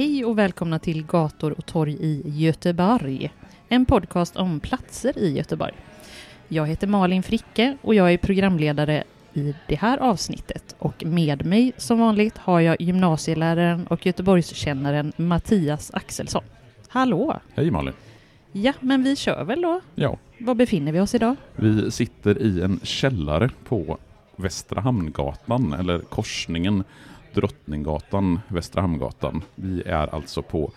Hej och välkomna till Gator och torg i Göteborg. En podcast om platser i Göteborg. Jag heter Malin Fricke och jag är programledare i det här avsnittet. Och med mig som vanligt har jag gymnasieläraren och Göteborgskännaren Mattias Axelsson. Hallå! Hej Malin! Ja, men vi kör väl då? Ja, Var befinner vi oss idag? vi sitter i en källare på Västra Hamngatan, eller korsningen Drottninggatan, Västra Hamngatan. Vi är alltså på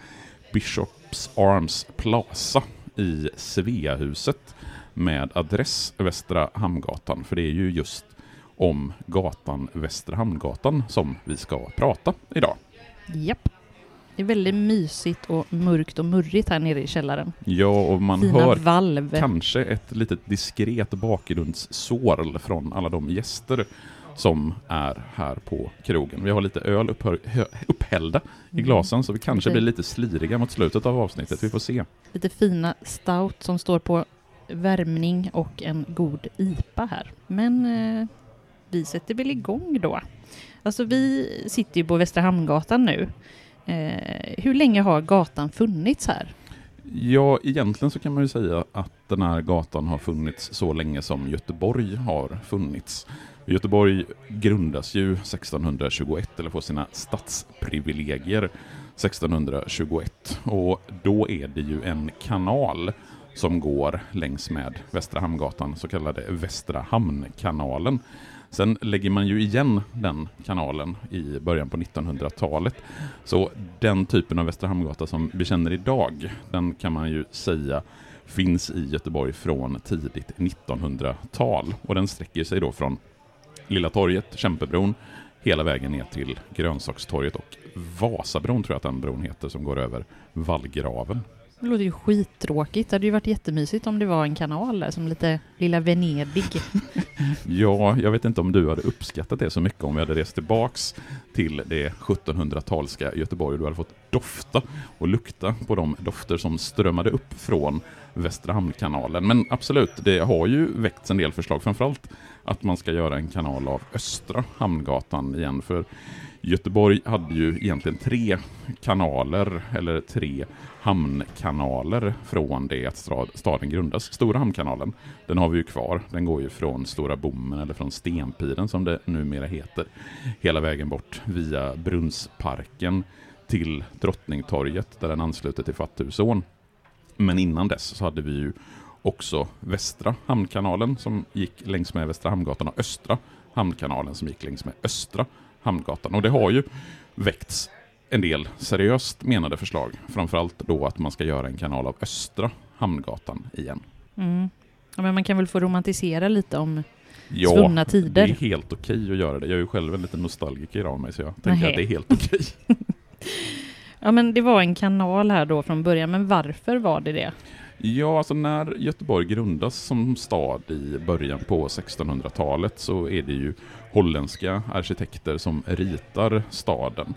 Bishops Arms Plaza i Sveahuset med adress Västra Hamngatan, för det är ju just om gatan Västra Hamngatan som vi ska prata idag. Japp. Det är väldigt mysigt och mörkt och murrigt här nere i källaren. Ja, och man Fina hör valv. kanske ett litet diskret bakgrundssorl från alla de gäster som är här på krogen. Vi har lite öl upphör, hö, upphällda i Mm. glasen, så vi kanske blir lite sliriga mot slutet av avsnittet. Vi får se. lite fina stout som står på värmning och en god IPA här. Men eh, vi sätter väl igång då. Alltså vi sitter ju på Västra Hamngatan nu. Eh, hur länge har gatan funnits här? Ja, egentligen så kan man ju säga att den här gatan har funnits så länge som Göteborg har funnits. Göteborg grundas ju 1621, eller får sina stadsprivilegier 1621. Och då är det ju en kanal som går längs med Västra Hamngatan, så kallade Västra Hamnkanalen. Sen lägger man ju igen den kanalen i början på 1900-talet. Så den typen av Västra Hamngata som vi känner idag, den kan man ju säga finns i Göteborg från tidigt 1900-tal. Och den sträcker sig då från Lilla torget, Kämpebron, hela vägen ner till Grönsakstorget och Vasabron tror jag att den bron heter som går över Vallgraven. Det låter ju skittråkigt. Det hade ju varit jättemysigt om det var en kanal där som lite lilla Venedig. Ja, jag vet inte om du hade uppskattat det så mycket om vi hade rest tillbaks till det 1700-talska Göteborg du hade fått dofta och lukta på de dofter som strömmade upp från Västra Hamnkanalen. Men absolut, det har ju väckts en del förslag, framförallt att man ska göra en kanal av Östra Hamngatan igen, för Göteborg hade ju egentligen tre kanaler, eller tre hamnkanaler från det att staden grundas. Stora hamnkanalen, den har vi ju kvar. Den går ju från Stora Bommen, eller från Stenpiren som det numera heter, hela vägen bort via Brunnsparken till Drottningtorget där den ansluter till Fatthusån. Men innan dess så hade vi ju också Västra Hamnkanalen som gick längs med Västra Hamngatan och Östra Hamnkanalen som gick längs med Östra Hamngatan. Och det har ju väckts en del seriöst menade förslag. Framförallt då att man ska göra en kanal av Östra Hamngatan igen. Mm. Ja, men man kan väl få romantisera lite om Ja, svunna tider. det är helt okej att göra det. Jag är ju själv en liten nostalgiker av mig så jag tänker att det är helt okej. Ja, men det var en kanal här då från början, men varför var det det? Ja, alltså när Göteborg grundas som stad i början på 1600-talet så är det ju holländska arkitekter som ritar staden.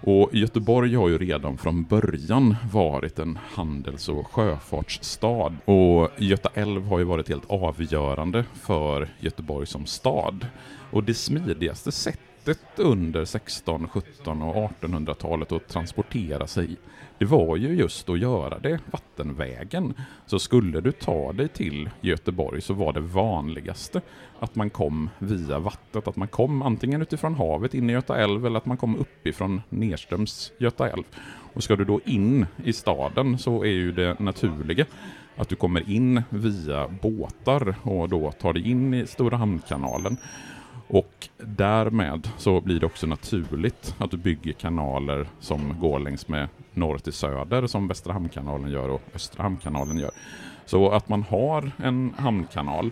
Och Göteborg har ju redan från början varit en handels och sjöfartsstad. Och Göta älv har ju varit helt avgörande för Göteborg som stad. Och det smidigaste sättet sättet under 16, 17 och 1800-talet att transportera sig det var ju just att göra det vattenvägen. Så skulle du ta dig till Göteborg så var det vanligaste att man kom via vattnet, att man kom antingen utifrån havet in i Göta älv eller att man kom uppifrån nedströms Göta älv. Och ska du då in i staden så är ju det naturliga att du kommer in via båtar och då tar dig in i Stora Hamnkanalen. Och därmed så blir det också naturligt att du bygger kanaler som går längs med norr till söder som Västra Hamnkanalen gör och Östra Hamnkanalen gör. Så att man har en hamnkanal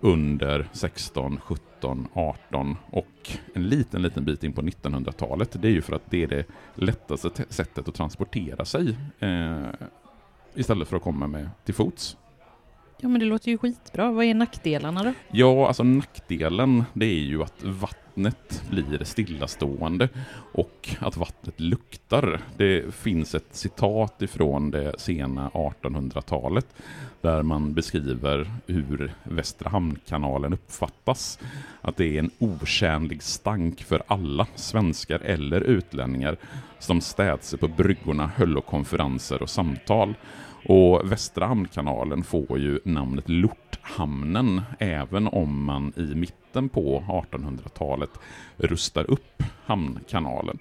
under 16, 17, 18 och en liten, liten bit in på 1900-talet. Det är ju för att det är det lättaste sättet att transportera sig eh, istället för att komma med till fots. Ja, men det låter ju skitbra. Vad är nackdelarna då? Ja, alltså nackdelen det är ju att vattnet blir stillastående och att vattnet luktar. Det finns ett citat ifrån det sena 1800-talet där man beskriver hur Västra Hamnkanalen uppfattas. Att det är en otjänlig stank för alla, svenskar eller utlänningar, som städse på bryggorna höll konferenser och samtal. Och Västra Hamnkanalen får ju namnet Lorthamnen även om man i mitten på 1800-talet rustar upp hamnkanalen.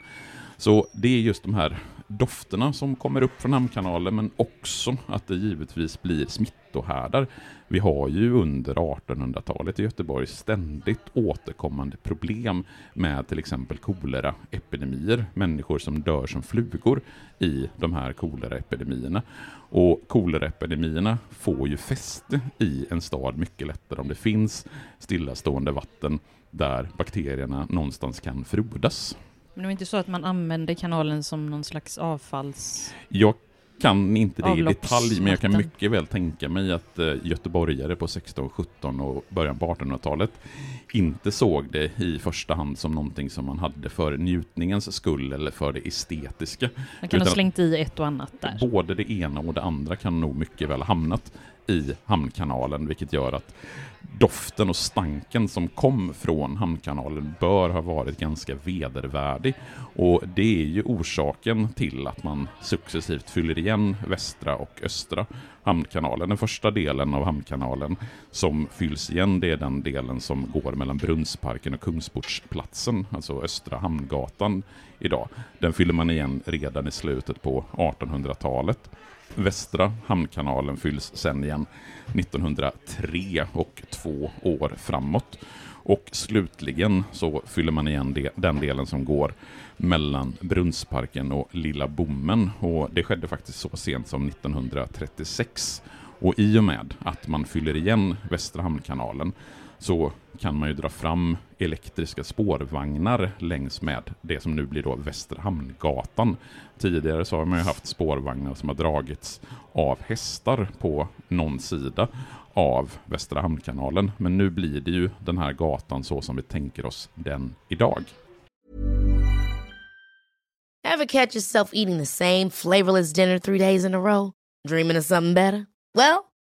Så det är just de här dofterna som kommer upp från hamnkanalen men också att det givetvis blir smittohärdar. Vi har ju under 1800-talet i Göteborg ständigt återkommande problem med till exempel koleraepidemier, människor som dör som flugor i de här koleraepidemierna. Och koleraepidemierna får ju fäste i en stad mycket lättare om det finns stillastående vatten där bakterierna någonstans kan frodas. Men det var inte så att man använde kanalen som någon slags avfalls... Jag kan inte det i detalj, men jag kan mycket väl tänka mig att eh, göteborgare på 16, 17 och början på 1800-talet inte såg det i första hand som någonting som man hade för njutningens skull eller för det estetiska. Man kan ha slängt i ett och annat där. Både det ena och det andra kan nog mycket väl ha hamnat i hamnkanalen, vilket gör att doften och stanken som kom från hamnkanalen bör ha varit ganska vedervärdig. Och det är ju orsaken till att man successivt fyller igen västra och östra hamnkanalen. Den första delen av hamnkanalen som fylls igen, det är den delen som går mellan Brunnsparken och Kungsportsplatsen, alltså Östra Hamngatan idag. Den fyller man igen redan i slutet på 1800-talet. Västra hamnkanalen fylls sen igen 1903 och två år framåt. Och slutligen så fyller man igen de, den delen som går mellan Brunnsparken och Lilla Bommen. Och det skedde faktiskt så sent som 1936. Och i och med att man fyller igen Västra hamnkanalen så kan man ju dra fram elektriska spårvagnar längs med det som nu blir då Västra Hamngatan. Tidigare så har man ju haft spårvagnar som har dragits av hästar på någon sida av Västra Hamnkanalen. Men nu blir det ju den här gatan så som vi tänker oss den idag. Have catch yourself eating the same flavorless dinner three days in a row? Dreaming of something better? Well,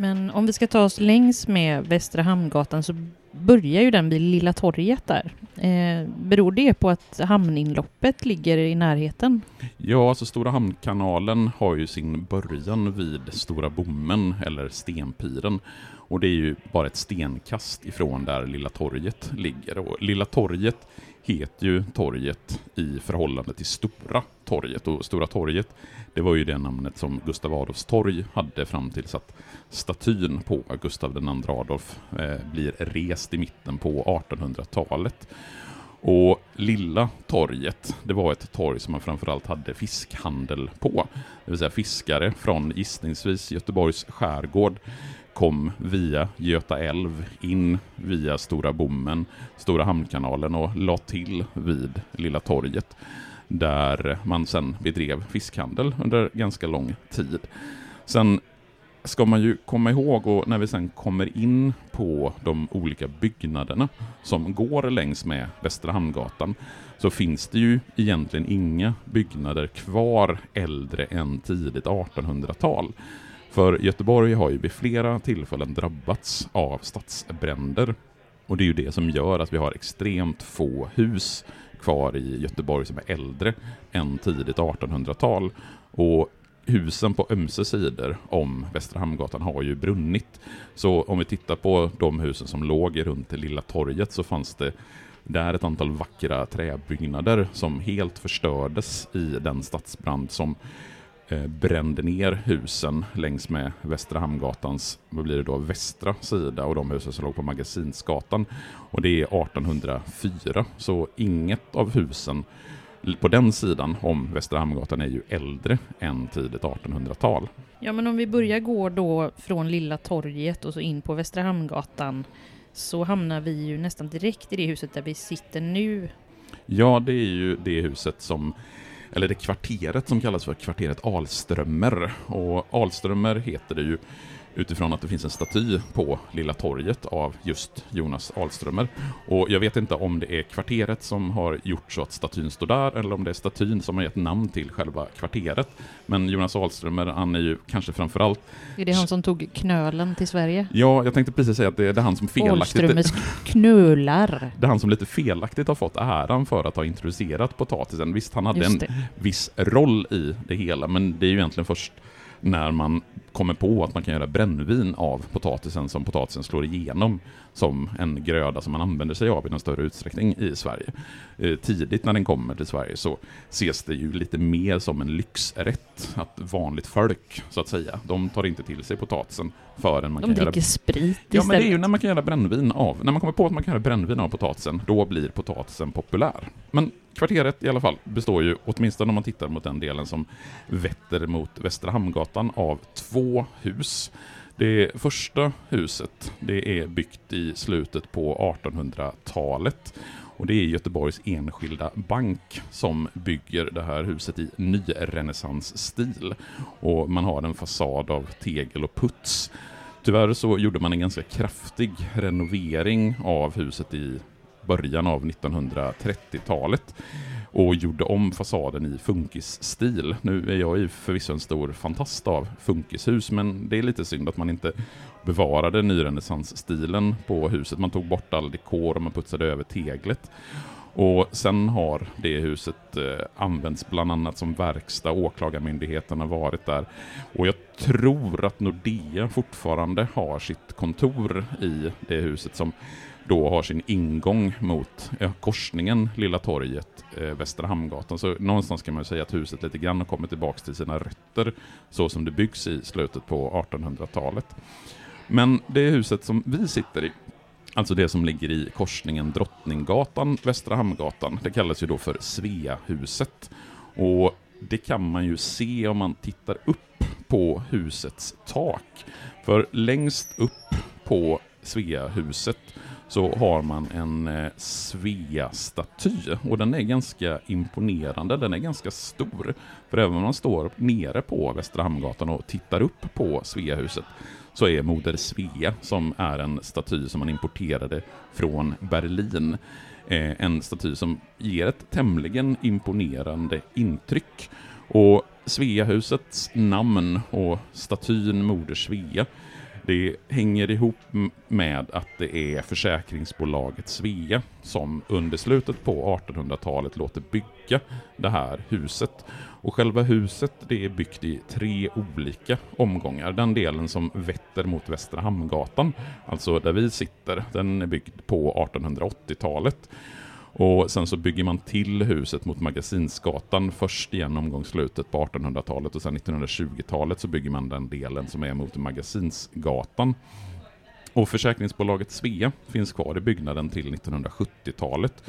Men om vi ska ta oss längs med Västra Hamngatan så börjar ju den vid Lilla torget där. Eh, beror det på att hamninloppet ligger i närheten? Ja, alltså Stora Hamnkanalen har ju sin början vid Stora Bommen eller Stenpiren. Och det är ju bara ett stenkast ifrån där Lilla torget ligger. Och Lilla torget heter ju torget i förhållande till Stora torget. Och Stora torget, det var ju det namnet som Gustav Adolfs torg hade fram tills att statyn på Gustav II Adolf eh, blir rest i mitten på 1800-talet. Och Lilla torget, det var ett torg som man framförallt hade fiskhandel på. Det vill säga fiskare från gissningsvis Göteborgs skärgård kom via Göta älv in via Stora Bommen, Stora Hamnkanalen och la till vid Lilla torget där man sen bedrev fiskhandel under ganska lång tid. Sen ska man ju komma ihåg, och när vi sen kommer in på de olika byggnaderna som går längs med Västra Hamngatan, så finns det ju egentligen inga byggnader kvar äldre än tidigt 1800-tal. För Göteborg har ju vid flera tillfällen drabbats av stadsbränder. Och det är ju det som gör att vi har extremt få hus kvar i Göteborg som är äldre än tidigt 1800-tal. Och husen på ömse sidor om Västra Hamngatan har ju brunnit. Så om vi tittar på de husen som låg runt Lilla torget så fanns det där ett antal vackra träbyggnader som helt förstördes i den stadsbrand som brände ner husen längs med Västra Hamngatans, vad blir det då, västra sida och de husen som låg på Magasinsgatan. Och det är 1804, så inget av husen på den sidan om Västra Hamngatan är ju äldre än tidigt 1800-tal. Ja, men om vi börjar gå då från Lilla torget och så in på Västra Hamngatan så hamnar vi ju nästan direkt i det huset där vi sitter nu. Ja, det är ju det huset som eller det kvarteret som kallas för kvarteret Alströmer. Och Alströmer heter det ju utifrån att det finns en staty på Lilla torget av just Jonas Alströmer. Och jag vet inte om det är kvarteret som har gjort så att statyn står där, eller om det är statyn som har gett namn till själva kvarteret. Men Jonas Alströmer, han är ju kanske framförallt... Är det han som tog knölen till Sverige? Ja, jag tänkte precis säga att det är han som felaktigt... Alströmers knölar. Det är han som lite felaktigt har fått äran för att ha introducerat potatisen. Visst, han hade en viss roll i det hela, men det är ju egentligen först när man kommer på att man kan göra brännvin av potatisen som potatisen slår igenom som en gröda som man använder sig av i någon större utsträckning i Sverige. Eh, tidigt när den kommer till Sverige så ses det ju lite mer som en lyxrätt, att vanligt folk, så att säga, de tar inte till sig potatisen förrän man de kan göra... De dricker sprit istället. Ja, men det är ju när man kan göra brännvin av, när man kommer på att man kan göra brännvin av potatisen, då blir potatisen populär. Men kvarteret i alla fall består ju, åtminstone om man tittar mot den delen som vetter mot Västra Hamngatan, av två hus. Det första huset, det är byggt i slutet på 1800-talet och det är Göteborgs enskilda bank som bygger det här huset i nyrenässansstil. Och man har en fasad av tegel och puts. Tyvärr så gjorde man en ganska kraftig renovering av huset i början av 1930-talet och gjorde om fasaden i funkisstil. Nu är jag ju förvisso en stor fantast av funkishus, men det är lite synd att man inte bevarade nyrenässansstilen på huset. Man tog bort all dekor och man putsade över teglet. Och sen har det huset eh, använts bland annat som verkstad. Åklagarmyndigheten har varit där. Och jag tror att Nordea fortfarande har sitt kontor i det huset som då har sin ingång mot korsningen Lilla torget, eh, Västra Hamngatan. Så någonstans kan man säga att huset lite grann har kommit tillbaka till sina rötter, så som det byggs i slutet på 1800-talet. Men det huset som vi sitter i, alltså det som ligger i korsningen Drottninggatan, Västra Hamngatan, det kallas ju då för Sveahuset. Och det kan man ju se om man tittar upp på husets tak. För längst upp på Sveahuset så har man en eh, Svea-staty och den är ganska imponerande, den är ganska stor. För även om man står nere på Västra Hamngatan och tittar upp på Sveahuset så är Moder Svea, som är en staty som man importerade från Berlin, eh, en staty som ger ett tämligen imponerande intryck. Och Sveahusets namn och statyn Moder Svea det hänger ihop med att det är försäkringsbolaget Svea som under slutet på 1800-talet låter bygga det här huset. Och själva huset det är byggt i tre olika omgångar. Den delen som vetter mot Västra Hamngatan, alltså där vi sitter, den är byggd på 1880-talet. Och sen så bygger man till huset mot Magasinsgatan först igen omgångsslutet på 1800-talet och sen 1920-talet så bygger man den delen som är mot Magasinsgatan. Och försäkringsbolaget Svea finns kvar i byggnaden till 1970-talet.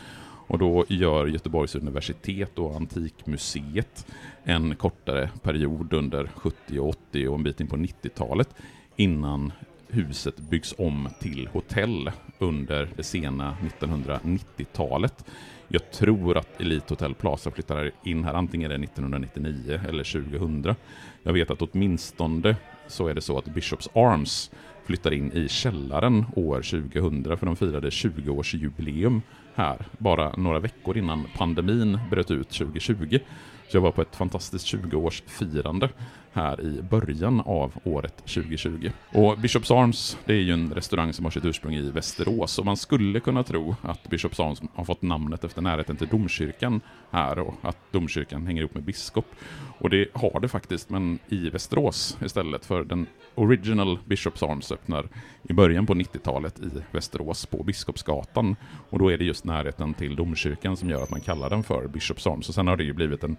Och då gör Göteborgs universitet och Antikmuseet en kortare period under 70 och 80 och en bit in på 90-talet innan huset byggs om till hotell under det sena 1990-talet. Jag tror att Elite Hotel Plaza flyttar in här antingen 1999 eller 2000. Jag vet att åtminstone så är det så att Bishops Arms flyttar in i källaren år 2000 för de firade 20-årsjubileum här bara några veckor innan pandemin bröt ut 2020. Så jag var på ett fantastiskt 20-årsfirande här i början av året 2020. Och Bishops Arms, det är ju en restaurang som har sitt ursprung i Västerås och man skulle kunna tro att Bishops Arms har fått namnet efter närheten till domkyrkan här och att domkyrkan hänger ihop med biskop. Och det har det faktiskt, men i Västerås istället för den Original Bishops Arms öppnar i början på 90-talet i Västerås på Biskopsgatan. Och då är det just närheten till domkyrkan som gör att man kallar den för Bishops Arms. Och sen har det ju blivit en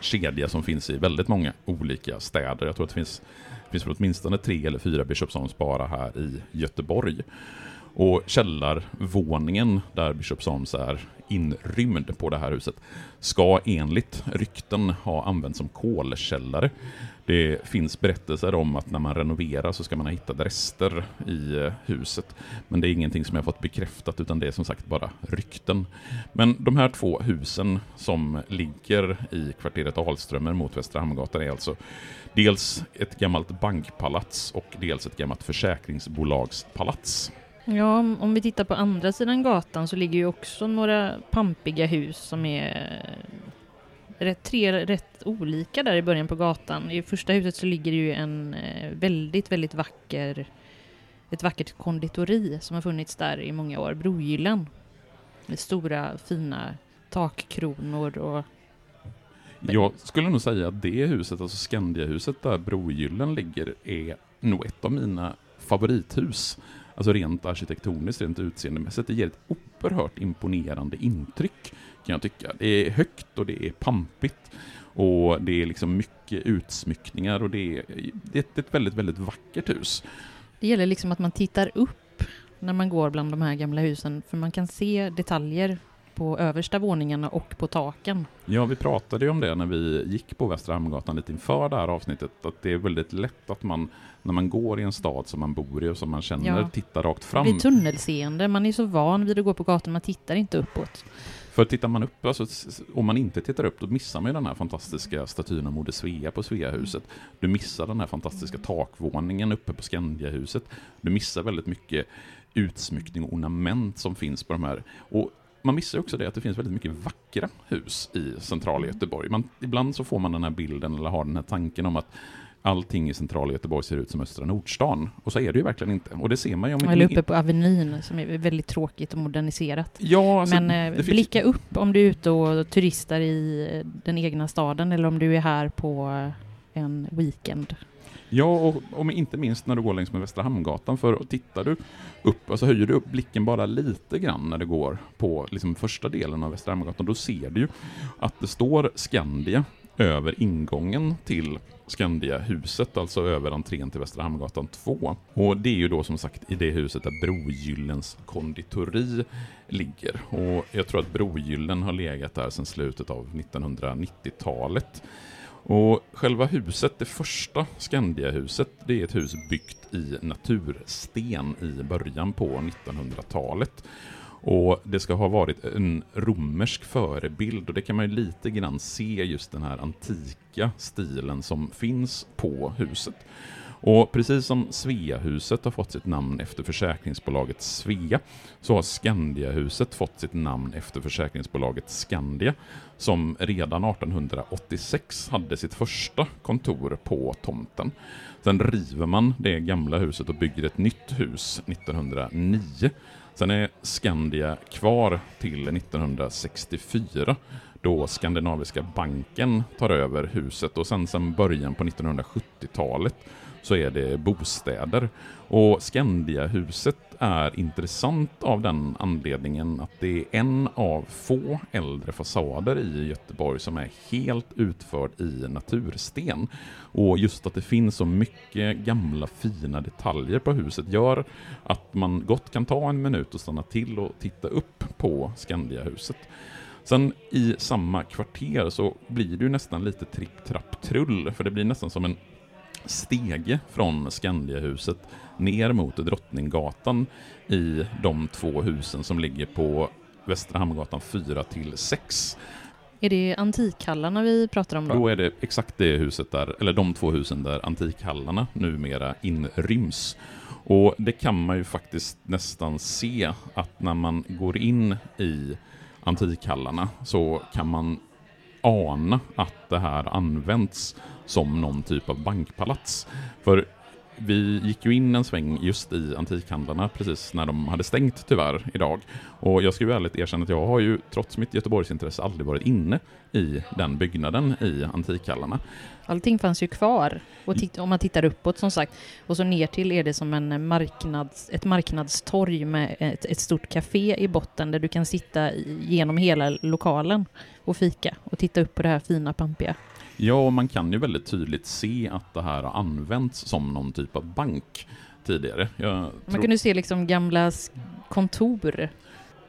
kedja som finns i väldigt många olika städer. Jag tror att det finns, det finns åtminstone tre eller fyra Bishops bara här i Göteborg. Och källarvåningen där Bishop Arms är inrymd på det här huset ska enligt rykten ha använts som kolkällare. Det finns berättelser om att när man renoverar så ska man ha hittat rester i eh, huset. Men det är ingenting som jag fått bekräftat utan det är som sagt bara rykten. Men de här två husen som ligger i kvarteret Alströmer mot Västra Hamngatan är alltså dels ett gammalt bankpalats och dels ett gammalt försäkringsbolagspalats. Ja, om vi tittar på andra sidan gatan så ligger ju också några pampiga hus som är rätt, tre rätt olika där i början på gatan. I första huset så ligger det ju en eh, väldigt, väldigt vacker ett vackert konditori som har funnits där i många år, Brogyllen. Med stora fina takkronor och... Jag skulle nog säga att det huset, alltså Skandiahuset där Brogyllen ligger, är nog ett av mina favorithus. Alltså rent arkitektoniskt, rent utseendemässigt. Det ger ett oerhört imponerande intryck kan jag tycka. Det är högt och det är pampigt. Och det är liksom mycket utsmyckningar och det är, det är ett väldigt, väldigt vackert hus. Det gäller liksom att man tittar upp när man går bland de här gamla husen, för man kan se detaljer på översta våningarna och på taken. Ja, vi pratade ju om det när vi gick på Västra Hamngatan lite inför det här avsnittet, att det är väldigt lätt att man, när man går i en stad som man bor i och som man känner, ja. tittar rakt fram. Det blir tunnelseende, man är så van vid att gå på gatan, man tittar inte uppåt. För tittar man upp, alltså, om man inte tittar upp, då missar man ju den här fantastiska statyn av Moder Svea på Sveahuset. Du missar den här fantastiska takvåningen uppe på Skandiahuset. Du missar väldigt mycket utsmyckning och ornament som finns på de här. Och man missar också det att det finns väldigt mycket vackra hus i centrala Göteborg. Man, ibland så får man den här bilden eller har den här tanken om att allting i centrala Göteborg ser ut som östra Nordstan. Och så är det ju verkligen inte. Och det ser man ju om Eller uppe på Avenyn som är väldigt tråkigt och moderniserat. Ja, alltså, Men eh, blicka finns... upp om du är ute och turistar i den egna staden eller om du är här på en weekend. Ja, och, och inte minst när du går längs med Västra Hamngatan, för tittar du upp, alltså höjer du upp blicken bara lite grann när du går på liksom, första delen av Västra Hamngatan, då ser du ju att det står Skandia över ingången till Skandia-huset, alltså över entrén till Västra Hamngatan 2. Och det är ju då som sagt i det huset där Brogyllens konditori ligger. Och jag tror att Brogyllen har legat där sedan slutet av 1990-talet. Och själva huset, det första Skandiahuset, det är ett hus byggt i natursten i början på 1900-talet. Och det ska ha varit en romersk förebild och det kan man ju lite grann se just den här antika stilen som finns på huset. Och precis som Sveahuset har fått sitt namn efter försäkringsbolaget Svea, så har Skandiahuset fått sitt namn efter försäkringsbolaget Skandia, som redan 1886 hade sitt första kontor på tomten. Sen river man det gamla huset och bygger ett nytt hus 1909. Sen är Skandia kvar till 1964 då Skandinaviska banken tar över huset och sen, sen början på 1970-talet så är det bostäder. Och Skandiahuset är intressant av den anledningen att det är en av få äldre fasader i Göteborg som är helt utförd i natursten. Och just att det finns så mycket gamla fina detaljer på huset gör att man gott kan ta en minut och stanna till och titta upp på Skandiahuset. Sen i samma kvarter så blir det ju nästan lite tripp, trapp, trull, för det blir nästan som en stege från Skandiahuset ner mot Drottninggatan i de två husen som ligger på Västra Hamngatan 4 till 6. Är det Antikhallarna vi pratar om då? Då är det exakt det huset där, eller de två husen där Antikhallarna numera inryms. Och det kan man ju faktiskt nästan se att när man går in i Antikhallarna så kan man ana att det här används som någon typ av bankpalats. För vi gick ju in en sväng just i antikhandlarna precis när de hade stängt tyvärr idag. Och jag ska ju ärligt erkänna att jag har ju trots mitt Göteborgsintresse aldrig varit inne i den byggnaden i antikhallarna. Allting fanns ju kvar. Och om man tittar uppåt som sagt. Och så ner till är det som en marknads, ett marknadstorg med ett, ett stort café i botten där du kan sitta genom hela lokalen och fika och titta upp på det här fina pampiga. Ja, man kan ju väldigt tydligt se att det här har använts som någon typ av bank tidigare. man tror... kunde se liksom gamla kontor.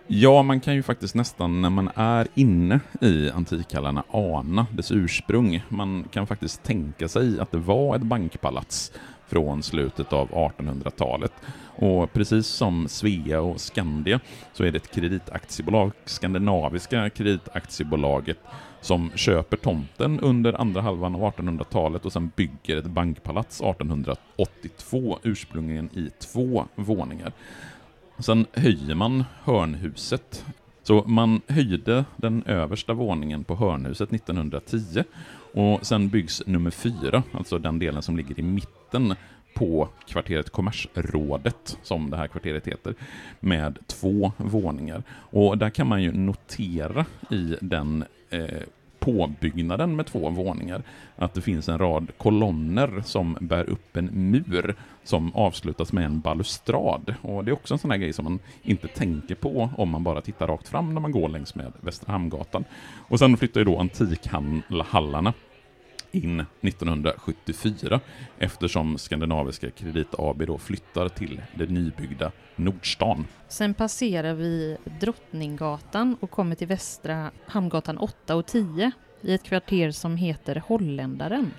Ja, man kan ju faktiskt nästan när man är inne i antikhallarna ana dess ursprung. Man kan faktiskt tänka sig att det var ett bankpalats från slutet av 1800-talet. Och precis som Svea och Skandia så är det ett kreditaktiebolag, Skandinaviska kreditaktiebolaget, som köper tomten under andra halvan av 1800-talet och sen bygger ett bankpalats 1882, ursprungligen i två våningar. Sen höjer man hörnhuset. Så man höjde den översta våningen på hörnhuset 1910 och sen byggs nummer fyra, alltså den delen som ligger i mitten på kvarteret Kommersrådet, som det här kvarteret heter, med två våningar. Och där kan man ju notera i den eh, påbyggnaden med två våningar att det finns en rad kolonner som bär upp en mur som avslutas med en balustrad. Och det är också en sån här grej som man inte tänker på om man bara tittar rakt fram när man går längs med Västra Hamngatan. Och sen flyttar ju då antikhallarna in 1974 eftersom Skandinaviska Kredit AB då flyttar till det nybyggda Nordstan. Sen passerar vi Drottninggatan och kommer till Västra Hamngatan 8 och 10 i ett kvarter som heter Holländaren.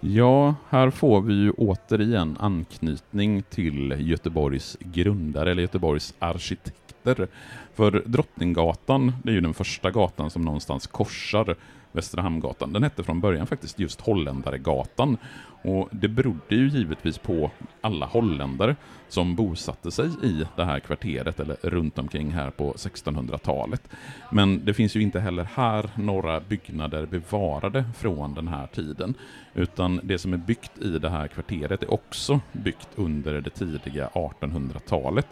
Ja, här får vi ju återigen anknytning till Göteborgs grundare, eller Göteborgs arkitekter. För Drottninggatan, det är ju den första gatan som någonstans korsar Västra Hamngatan. Den hette från början faktiskt just Holländaregatan och det berodde ju givetvis på alla holländare som bosatte sig i det här kvarteret eller runt omkring här på 1600-talet. Men det finns ju inte heller här några byggnader bevarade från den här tiden, utan det som är byggt i det här kvarteret är också byggt under det tidiga 1800-talet.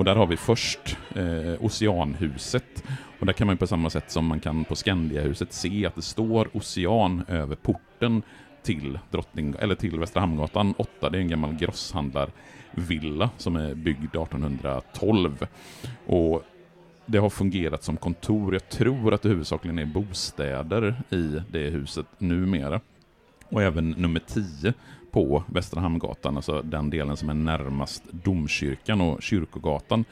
Och där har vi först eh, Oceanhuset och där kan man på samma sätt som man kan på Skandiahuset se att det står Ocean över porten till, Drottning, eller till Västra Hamngatan 8. Det är en gammal grosshandlarvilla som är byggd 1812. Och det har fungerat som kontor. Jag tror att det huvudsakligen är bostäder i det huset numera. Och även nummer 10 på Västra Hamngatan, alltså den delen som är närmast domkyrkan och kyrkogatan,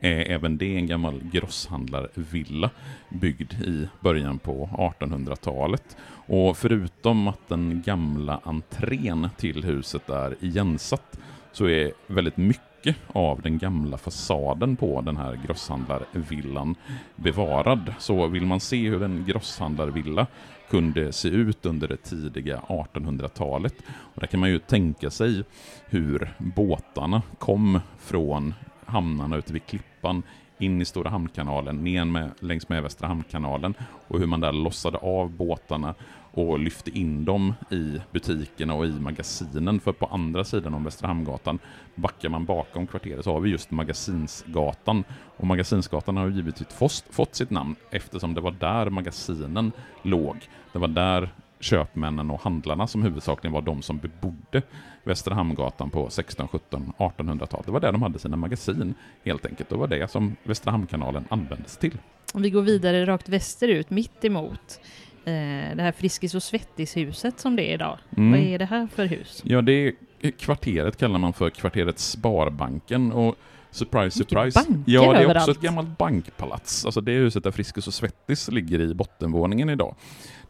är även det en gammal grosshandlarvilla byggd i början på 1800-talet. Och förutom att den gamla entrén till huset är igensatt så är väldigt mycket mycket av den gamla fasaden på den här grosshandlarvillan bevarad. Så vill man se hur en grosshandlarvilla kunde se ut under det tidiga 1800-talet. Och där kan man ju tänka sig hur båtarna kom från hamnarna ute vid Klippan in i Stora Hamnkanalen, ner med, längs med Västra Hamnkanalen och hur man där lossade av båtarna och lyfte in dem i butikerna och i magasinen. För på andra sidan om Västra Hamngatan, backar man bakom kvarteret, så har vi just Magasinsgatan. Och Magasinsgatan har givetvis fått, sitt namn eftersom det var där magasinen låg. Det var där köpmännen och handlarna som huvudsakligen var de som bebodde Västra Hamngatan på 16, 17, 1800-talet. Det var där de hade sina magasin helt enkelt. Det var det som Västra Hamnkanalen användes till. Om vi går vidare rakt västerut, mitt emot det här Friskis och Svettis-huset som det är idag. Mm. Vad är det här för hus? Ja, det är kvarteret kallar man för kvarteret Sparbanken och surprise, surprise. ja, det är också överallt. ett gammalt bankpalats. Alltså det huset där Friskis och Svettis ligger i bottenvåningen idag.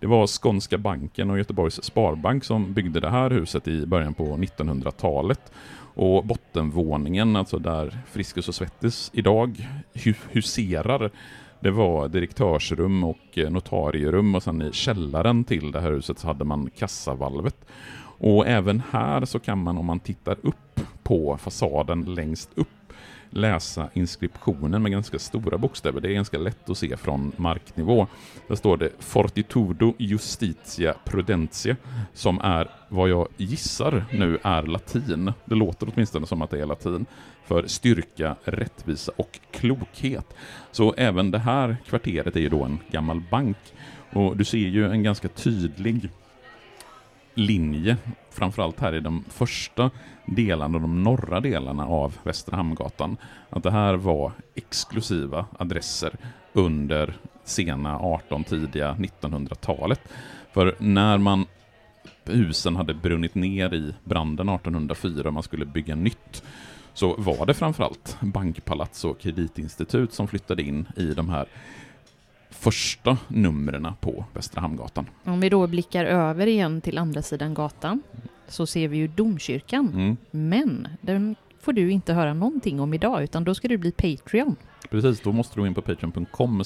Det var Skånska banken och Göteborgs Sparbank som byggde det här huset i början på 1900-talet. Och bottenvåningen, alltså där Friskis och Svettis idag hu huserar, det var direktörsrum och eh, notarierum och sen i källaren till det här huset så hade man kassavalvet. Och även här så kan man om man tittar upp på fasaden längst upp läsa inskriptionen med ganska stora bokstäver. Det är ganska lätt att se från marknivå. Där står det Fortitudo Justitia Prudentia som är vad jag gissar nu är latin. Det låter åtminstone som att det är latin för styrka, rättvisa och klokhet. Så även det här kvarteret är ju då en gammal bank och du ser ju en ganska tydlig linje, framförallt här i de första delarna, de norra delarna av Västra Hamngatan, att det här var exklusiva adresser under sena 18, tidiga 1900-talet. För när man husen hade brunnit ner i branden 1804 och man skulle bygga nytt, så var det framförallt bankpalats och kreditinstitut som flyttade in i de här första numren på Västra Hamngatan. Om vi då blickar över igen till andra sidan gatan så ser vi ju domkyrkan. Mm. Men den får du inte höra någonting om idag utan då ska du bli Patreon. Precis, då måste du gå in på patreon.com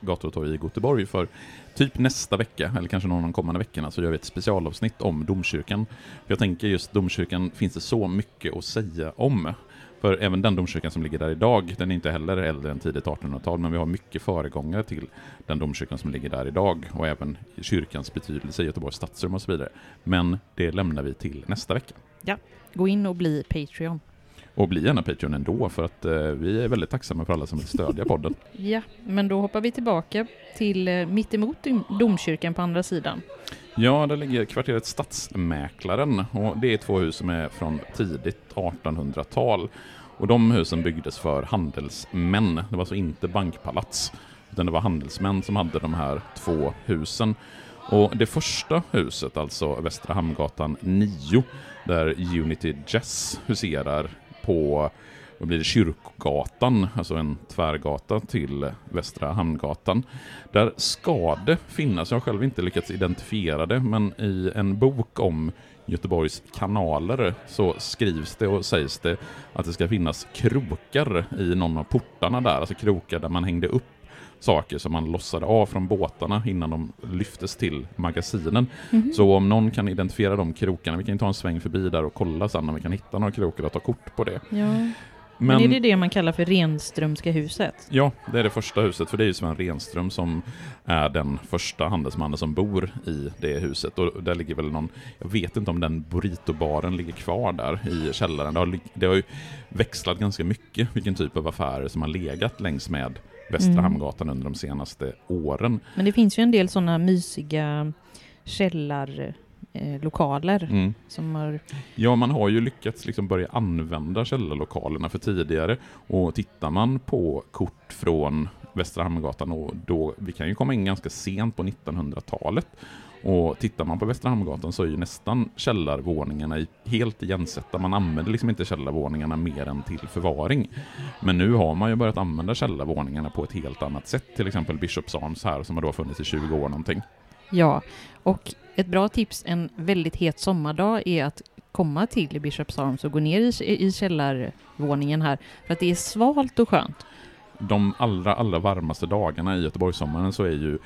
gator och torg i Göteborg för typ nästa vecka, eller kanske någon av de kommande veckorna, så gör vi ett specialavsnitt om domkyrkan. För jag tänker just domkyrkan finns det så mycket att säga om. För även den domkyrkan som ligger där idag, den är inte heller äldre än tidigt 1800-tal, men vi har mycket föregångare till den domkyrkan som ligger där idag, och även kyrkans betydelse i Göteborgs stadsrum och så vidare. Men det lämnar vi till nästa vecka. Ja, Gå in och bli Patreon. Och bli gärna Patreon ändå, för att eh, vi är väldigt tacksamma för alla som vill stödja podden. Ja, men då hoppar vi tillbaka till eh, mittemot dom- domkyrkan på andra sidan. Ja, där ligger kvarteret Stadsmäklaren och det är två hus som är från tidigt 1800-tal. Och de husen byggdes för handelsmän, det var alltså inte bankpalats. Utan det var handelsmän som hade de här två husen. Och det första huset, alltså Västra Hamngatan 9, där Unity Jazz huserar på vad blir det, Kyrkogatan, alltså en tvärgata till Västra Hamngatan. Där ska det finnas, jag har själv inte lyckats identifiera det, men i en bok om Göteborgs kanaler så skrivs det och sägs det att det ska finnas krokar i någon av portarna där, alltså krokar där man hängde upp saker som man lossade av från båtarna innan de lyftes till magasinen. Så om någon kan identifiera de krokarna, vi kan ju ta en sväng förbi där och kolla sen om vi kan hitta några krokar och ta kort på det. Ja. Men, Men, är det det man kallar för Renströmska huset? ja, det är det första huset, för det är ju Sven Renström som är den första handelsmannen som bor i det huset. Och där ligger väl någon, jag vet inte om den burritobaren ligger kvar där i källaren. Det har, det har ju växlat ganska mycket vilken typ av affärer som har legat längs med Västra Mm. Hamngatan under de senaste åren. Men det finns ju en del sådana mysiga källarlokaler eh, lokaler Mm. som har... Ja, man har ju lyckats liksom börja använda källarlokalerna för tidigare. Och tittar man på kort från Västra Hamngatan, och då, vi kan ju komma in ganska sent på 1900-talet. Och tittar man på Västra Hamngatan så är ju nästan källarvåningarna i- helt igensatta. Man använder liksom inte källarvåningarna mer än till förvaring. Men nu har man ju börjat använda källarvåningarna på ett helt annat sätt. Till exempel Bishops Arms här som har då funnits i 20 år någonting. Ja, och ett bra tips en väldigt het sommardag är att komma till Bishops Arms och gå ner i, i källarvåningen här, för att det är svalt och skönt. De allra, allra varmaste dagarna i Göteborgssommaren så är ju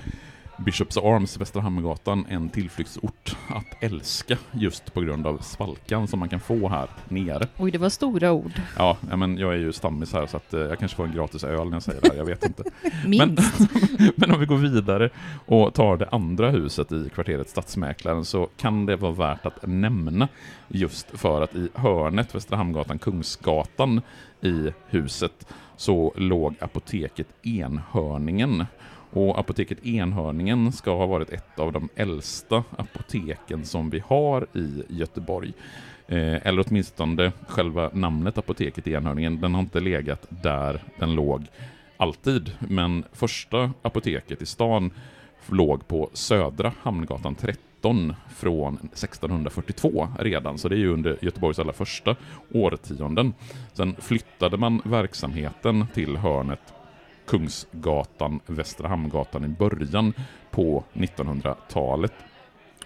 Bishops Arms, Västra Hamngatan, en tillflyktsort att älska just på grund av svalkan som man kan få här nere. Oj, det var stora ord. Ja, men jag är ju stammis här så att eh, jag kanske får en gratis öl när jag säger det här, jag vet inte. Minst. Men, men om vi går vidare och tar det andra huset i kvarteret Stadsmäklaren så kan det vara värt att nämna just för att i hörnet Västra Hamngatan, Kungsgatan i huset så låg apoteket Enhörningen. Och apoteket Enhörningen ska ha varit ett av de äldsta apoteken som vi har i Göteborg. Eh, eller åtminstone själva namnet apoteket Enhörningen, den har inte legat där den låg alltid. Men första apoteket i stan låg på Södra Hamngatan 13 från 1642 redan, så det är ju under Göteborgs allra första årtionden. Sen flyttade man verksamheten till hörnet Kungsgatan, Västra Hamngatan i början på 1900-talet.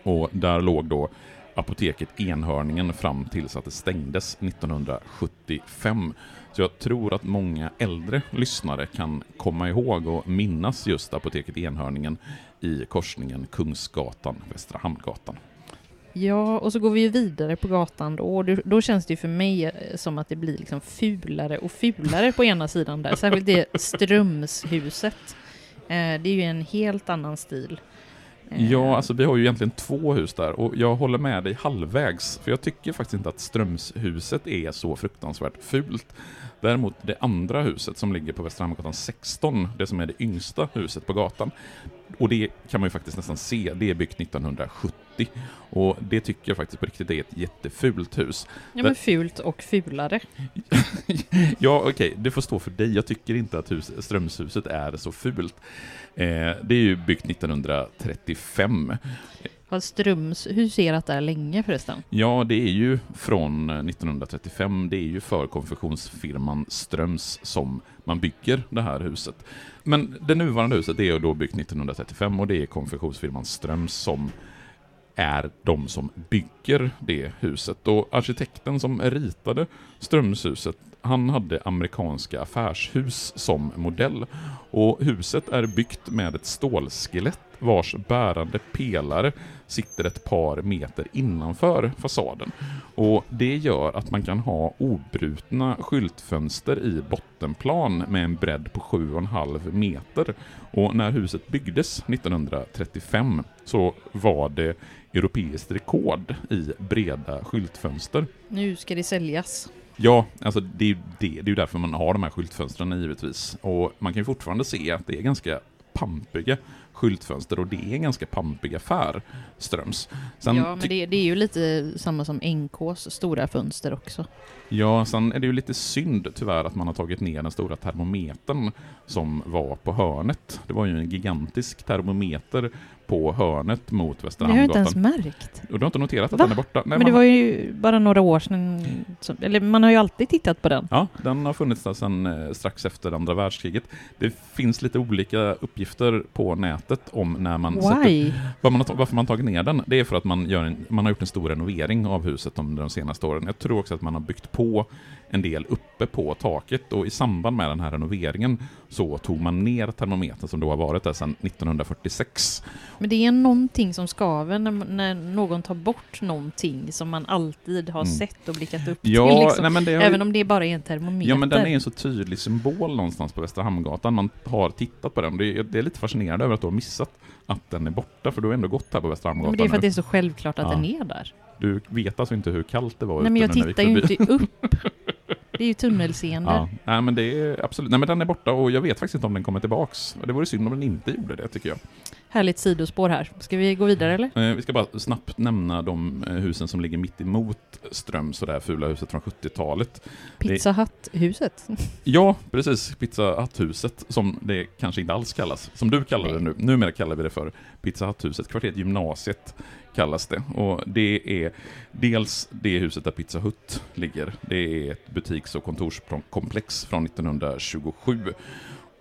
Och där låg då apoteket Enhörningen fram tills att det stängdes 1975. Så jag tror att många äldre lyssnare kan komma ihåg och minnas just apoteket Enhörningen i korsningen Kungsgatan, Västra Hamngatan. Ja, och så går vi ju vidare på gatan då, och då, då känns det ju för mig eh, som att det blir liksom fulare och fulare på ena sidan där, särskilt det Strömshuset. Eh, det är ju en helt annan stil. Eh, Ja, alltså vi har ju egentligen två hus där och jag håller med dig halvvägs, för jag tycker faktiskt inte att Strömshuset är så fruktansvärt fult. Däremot det andra huset som ligger på Västra Hamngatan 16, det som är det yngsta huset på gatan, och det kan man ju faktiskt nästan se, det är byggt 1970. Och det tycker jag faktiskt på riktigt är ett jättefult hus. Ja, men fult och fulare. Ja, okej, det får stå för dig. Jag tycker inte att hus, Strömshuset är så fult. Eh, det är ju byggt 1935. Har Ströms huserat där länge förresten? Ja, det är ju från 1935. Det är ju för konfektionsfirman Ströms som man bygger det här huset. Men det nuvarande huset är ju då byggt 1935 och det är konfektionsfirman Ströms som är de som bygger det huset. Och arkitekten som ritade Strömshuset, han hade amerikanska affärshus som modell. Och huset är byggt med ett stålskelett vars bärande pelare sitter ett par meter innanför fasaden. Och det gör att man kan ha obrutna skyltfönster i bottenplan med en bredd på 7,5 meter. Och när huset byggdes 1935 så var det europeiskt rekord i breda skyltfönster. Nu ska det säljas. Ja, alltså det är ju det, det är ju därför man har de här skyltfönstren givetvis. Och man kan ju fortfarande se att det är ganska pampiga skyltfönster och det är en ganska pampig affär, Ströms. Sen ja, men det, det är ju lite samma som NKs stora fönster också. Ja, sen är det ju lite synd tyvärr att man har tagit ner den stora termometern som var på hörnet. Det var ju en gigantisk termometer på hörnet mot Västra Det har jag inte ens märkt. Och du har inte noterat att Va? den är borta? Nej, Men det var ju bara några år sedan, som, eller man har ju alltid tittat på den. Ja, den har funnits där sedan eh, strax efter andra världskriget. Det finns lite olika uppgifter på nätet om när man sätter, vad man har, varför man tagit ner den. Det är för att man, gör en, man har gjort en stor renovering av huset under de senaste åren. Jag tror också att man har byggt på en del uppe på taket och i samband med den här renoveringen så tog man ner termometern som då har varit där sedan 1946. Men det är någonting som skaver när, när någon tar bort någonting som man alltid har Mm. sett och blickat upp Ja, till. Liksom. nej, har Även om det bara är en termometer. Ja men den är en så tydlig symbol någonstans på Västra Hamngatan. Man har tittat på den. Det är, det är lite fascinerande över att du har missat att den är borta, för du har ändå gått här på Västra Hamngatan men det är för att det är så självklart att Ja. den är där. Du vet alltså inte hur kallt det var Nej men jag tittar ju inte upp. Det är ju tunnelseende. Ja, nej men det är absolut, nej men den är borta och jag vet faktiskt inte om den kommer tillbaks. Det vore synd om den inte gjorde det tycker jag. Härligt sidospår här. Ska vi gå vidare eller? Eh, Vi ska bara snabbt nämna de eh, husen som ligger mitt emot Ströms och det här fula huset från 70-talet. Pizza Hut-huset. Ja, precis. Pizza Hut-huset, som det kanske inte alls kallas. Som du kallar det nu. Numera kallar vi det för Pizza Hut-huset. Kvarteret Gymnasiet kallas det. Och det är dels det huset där Pizza Hut ligger. Det är ett butiks och kontorskomplex från 1927.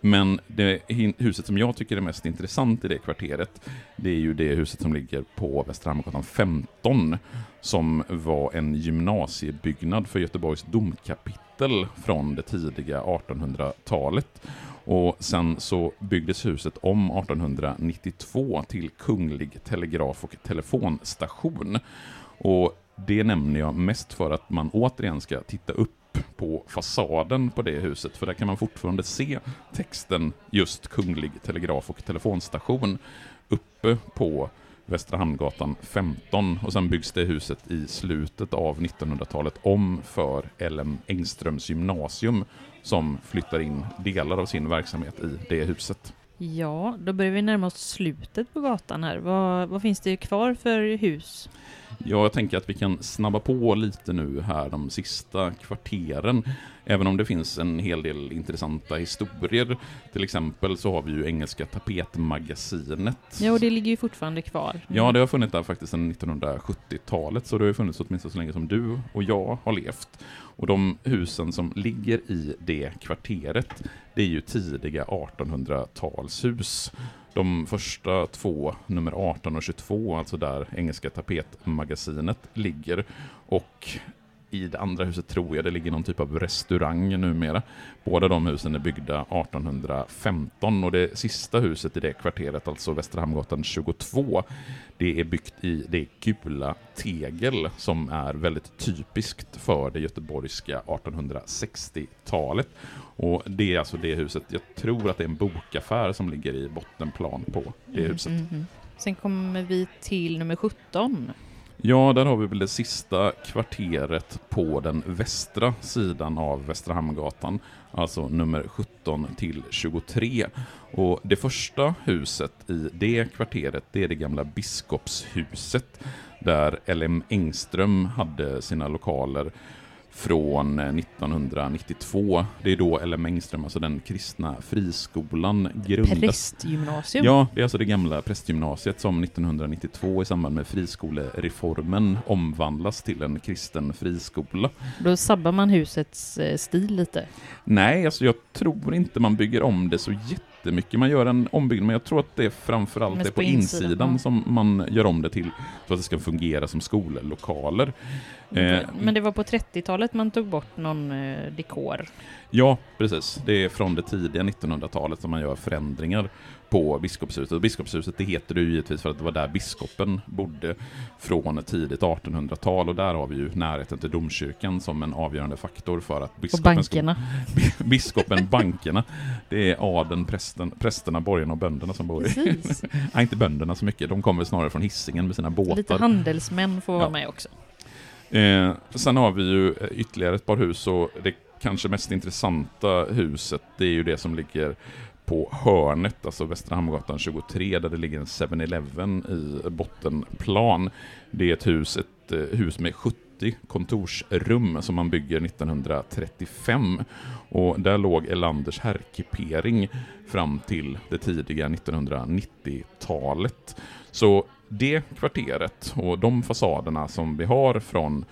Men det huset som jag tycker är mest intressant i det kvarteret, det är ju det huset som ligger på Västra Hamngatan 15, som var en gymnasiebyggnad för Göteborgs domkapitel från det tidiga 1800-talet. Och sen så byggdes huset om 1892 till Kunglig telegraf och telefonstation. Och det nämner jag mest för att man återigen ska titta upp på fasaden på det huset, för där kan man fortfarande se texten just Kunglig telegraf och telefonstation uppe på Västra Hamngatan 15 och sen byggs det huset i slutet av 1900-talet om för LM Engströms gymnasium som flyttar in delar av sin verksamhet i det huset. Ja, då börjar vi närma oss slutet på gatan här. Vad, vad finns det kvar för hus? Ja, jag tänker att vi kan snabba på lite nu här de sista kvarteren. Även om det finns en hel del intressanta historier. Till exempel så har vi ju Engelska tapetmagasinet. Ja, och det ligger ju fortfarande kvar. Ja, det har funnits där faktiskt sedan 1970-talet, så det har funnits åtminstone så länge som du och jag har levt. Och de husen som ligger i det kvarteret, det är ju tidiga 1800-talshus. De första två, nummer 18 och 22, alltså där Engelska tapetmagasinet ligger. Och i det andra huset tror jag det ligger någon typ av restaurang numera. Båda de husen är byggda 1815 och det sista huset i det kvarteret, alltså Västra Hamngatan 22, det är byggt i det gula tegel som är väldigt typiskt för det göteborgska 1860-talet. Och det är alltså det huset, jag tror att det är en bokaffär som ligger i bottenplan på det Mm, huset. mm, mm. Sen kommer vi till nummer 17. Ja, där har vi väl det sista kvarteret på den västra sidan av Västra Hamngatan, alltså nummer 17 till 23. Och det första huset i det kvarteret, det är det gamla biskopshuset, där LM Engström hade sina lokaler från eh, 1992. Det är då LM Engström, alltså den kristna friskolan, grundas. Prästgymnasium. Ja, det är alltså det gamla prästgymnasiet som 1992 i samband med friskolereformen omvandlas till en kristen friskola. Då sabbar man husets eh, stil lite. Nej, alltså jag tror inte man bygger om det så jättemycket. Man gör en ombyggnad, men jag tror att det framförallt Mest är på på insidan, insidan som man gör om det till så att det ska fungera som skollokaler. Eh, Men det var på 30-talet man tog bort någon eh, dekor. Ja, precis. Det är från det tidiga 1900-talet som man gör förändringar på biskopshuset. Och biskopshuset det heter det ju givetvis för att det var där biskopen bodde från tidigt 1800-tal och där har vi ju närheten till domkyrkan som en avgörande faktor för att Och biskopen ska bankerna. biskopen, bankerna. Det är adeln, prästen, prästerna, borgarna och bönderna som bor i. Nej, inte bönderna så mycket. De kommer snarare från hissingen med sina båtar. Lite handelsmän får vara Ja. med också. Eh, sen har vi ju eh, ytterligare ett par hus och det kanske mest intressanta huset det är ju det som ligger på hörnet, alltså Västra Hamngatan 23, där det ligger en 7-Eleven i bottenplan. Det är ett hus, ett eh, hus med 70 kontorsrum som man bygger 1935. Och där låg Elanders herrkipering fram till det tidiga 1990-talet. Så det kvarteret och de fasaderna som vi har från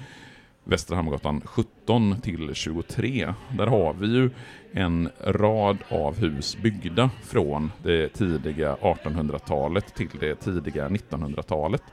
Västra Hamngatan 17 till 23, där har vi ju en rad av hus byggda från det tidiga 1800-talet till det tidiga 1900-talet.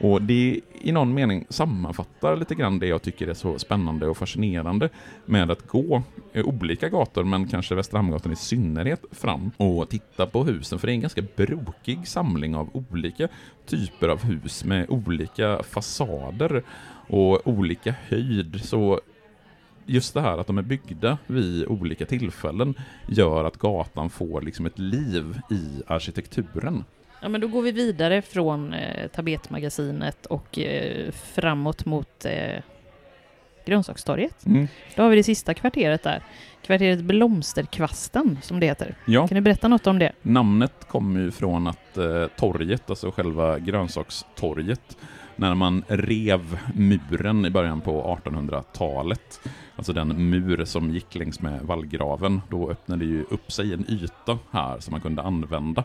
Och det i någon mening sammanfattar lite grann det jag tycker är så spännande och fascinerande med att gå eh, olika gator, men kanske Västra Hamngatan i synnerhet, fram och titta på husen, för det är en ganska brokig samling av olika typer av hus med olika fasader och olika höjd. Så just det här att de är byggda vid olika tillfällen gör att gatan får liksom ett liv i arkitekturen. Ja, men då går vi vidare från eh, Tabetmagasinet och eh, framåt mot eh, Grönsakstorget. Då har vi det sista kvarteret där. Kvarteret Blomsterkvasten, som det heter. Ja, Kan du berätta något om det? namnet kommer ju från att eh, torget, alltså själva grönsakstorget, när man rev muren i början på 1800-talet, alltså den mur som gick längs med vallgraven, då öppnade ju upp sig en yta här som man kunde använda.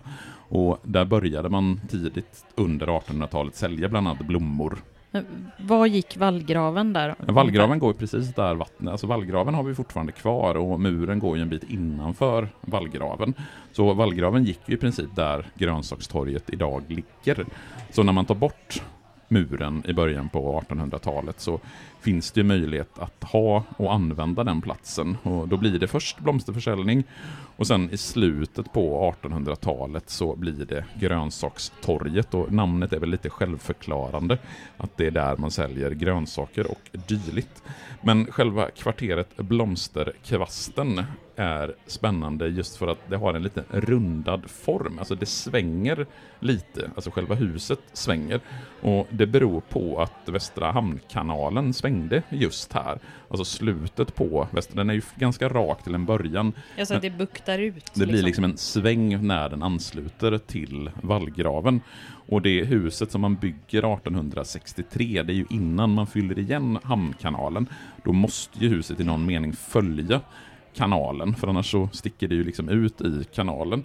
Och där började man tidigt under 1800-talet sälja bland annat blommor Var gick vallgraven där? Vallgraven går precis där vattnet, alltså vallgraven har vi fortfarande kvar och muren går ju en bit innanför vallgraven. Så vallgraven gick ju i princip där grönsakstorget idag ligger. Så när man tar bort muren i början på 1800-talet så finns det möjlighet att ha och använda den platsen. Och då blir det först blomsterförsäljning och sen i slutet på 1800-talet så blir det grönsakstorget och namnet är väl lite självförklarande att det är där man säljer grönsaker och dylikt. Men själva kvarteret Blomsterkvasten är spännande just för att det har en lite rundad form, alltså det svänger lite, alltså själva huset svänger. Och det beror på att Västra Hamnkanalen svängde just här. Alltså slutet på Västra, den är ju ganska rak till en början. Alltså att det buktar ut. Det blir liksom en sväng när den ansluter till vallgraven. Och det huset som man bygger 1863, det är ju innan man fyller igen hamnkanalen. Då måste ju huset i någon mening följa kanalen, för annars så sticker det ju liksom ut i kanalen.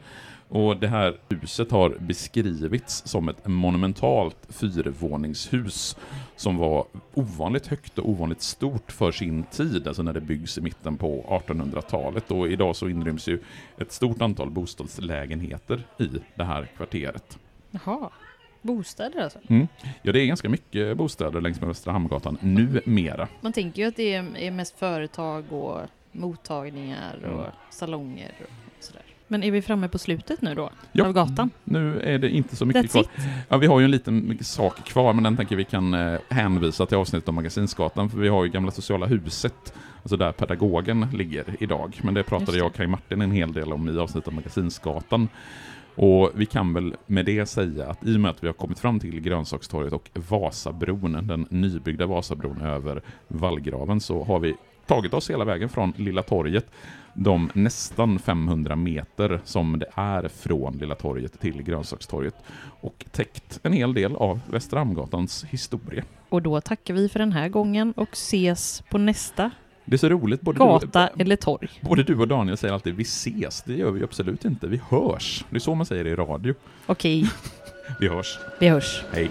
Och det här huset har beskrivits som ett monumentalt fyrvåningshus som var ovanligt högt och ovanligt stort för sin tid, alltså när det byggs i mitten på 1800-talet. Och idag så inryms ju ett stort antal bostadslägenheter i det här kvarteret. Jaha. Bostäder alltså? Mm. Ja, det är ganska mycket bostäder längs med Västra Hamngatan numera. Man tänker ju att det är mest företag och mottagningar och Mm. salonger och. Men är vi framme på slutet nu då? Ja. Av gatan? Nu är det inte så mycket That's kvar. Ja, vi har ju en liten sak kvar, men den tänker vi kan eh, hänvisa till avsnittet om Magasinsgatan, för vi har ju gamla sociala huset, alltså där pedagogen ligger idag. Men det pratade det. jag och Kaj Martin en hel del om i avsnittet om Magasinsgatan. Och vi kan väl med det säga att i och med att vi har kommit fram till Grönsakstorget och Vasabron, den nybyggda Vasabron över vallgraven, så har vi tagit oss hela vägen från Lilla torget, de nästan 500 meter som det är från Lilla torget till Grönsakstorget och täckt en hel del av Västra Hamngatans historia. Och då tackar vi för den här gången och ses på nästa Det är så roligt, både gata du, eller torg. både du och Daniel säger alltid vi ses, det gör vi absolut inte, vi hörs. Det är så man säger i radio. Okej, Vi hörs. vi hörs. Hej.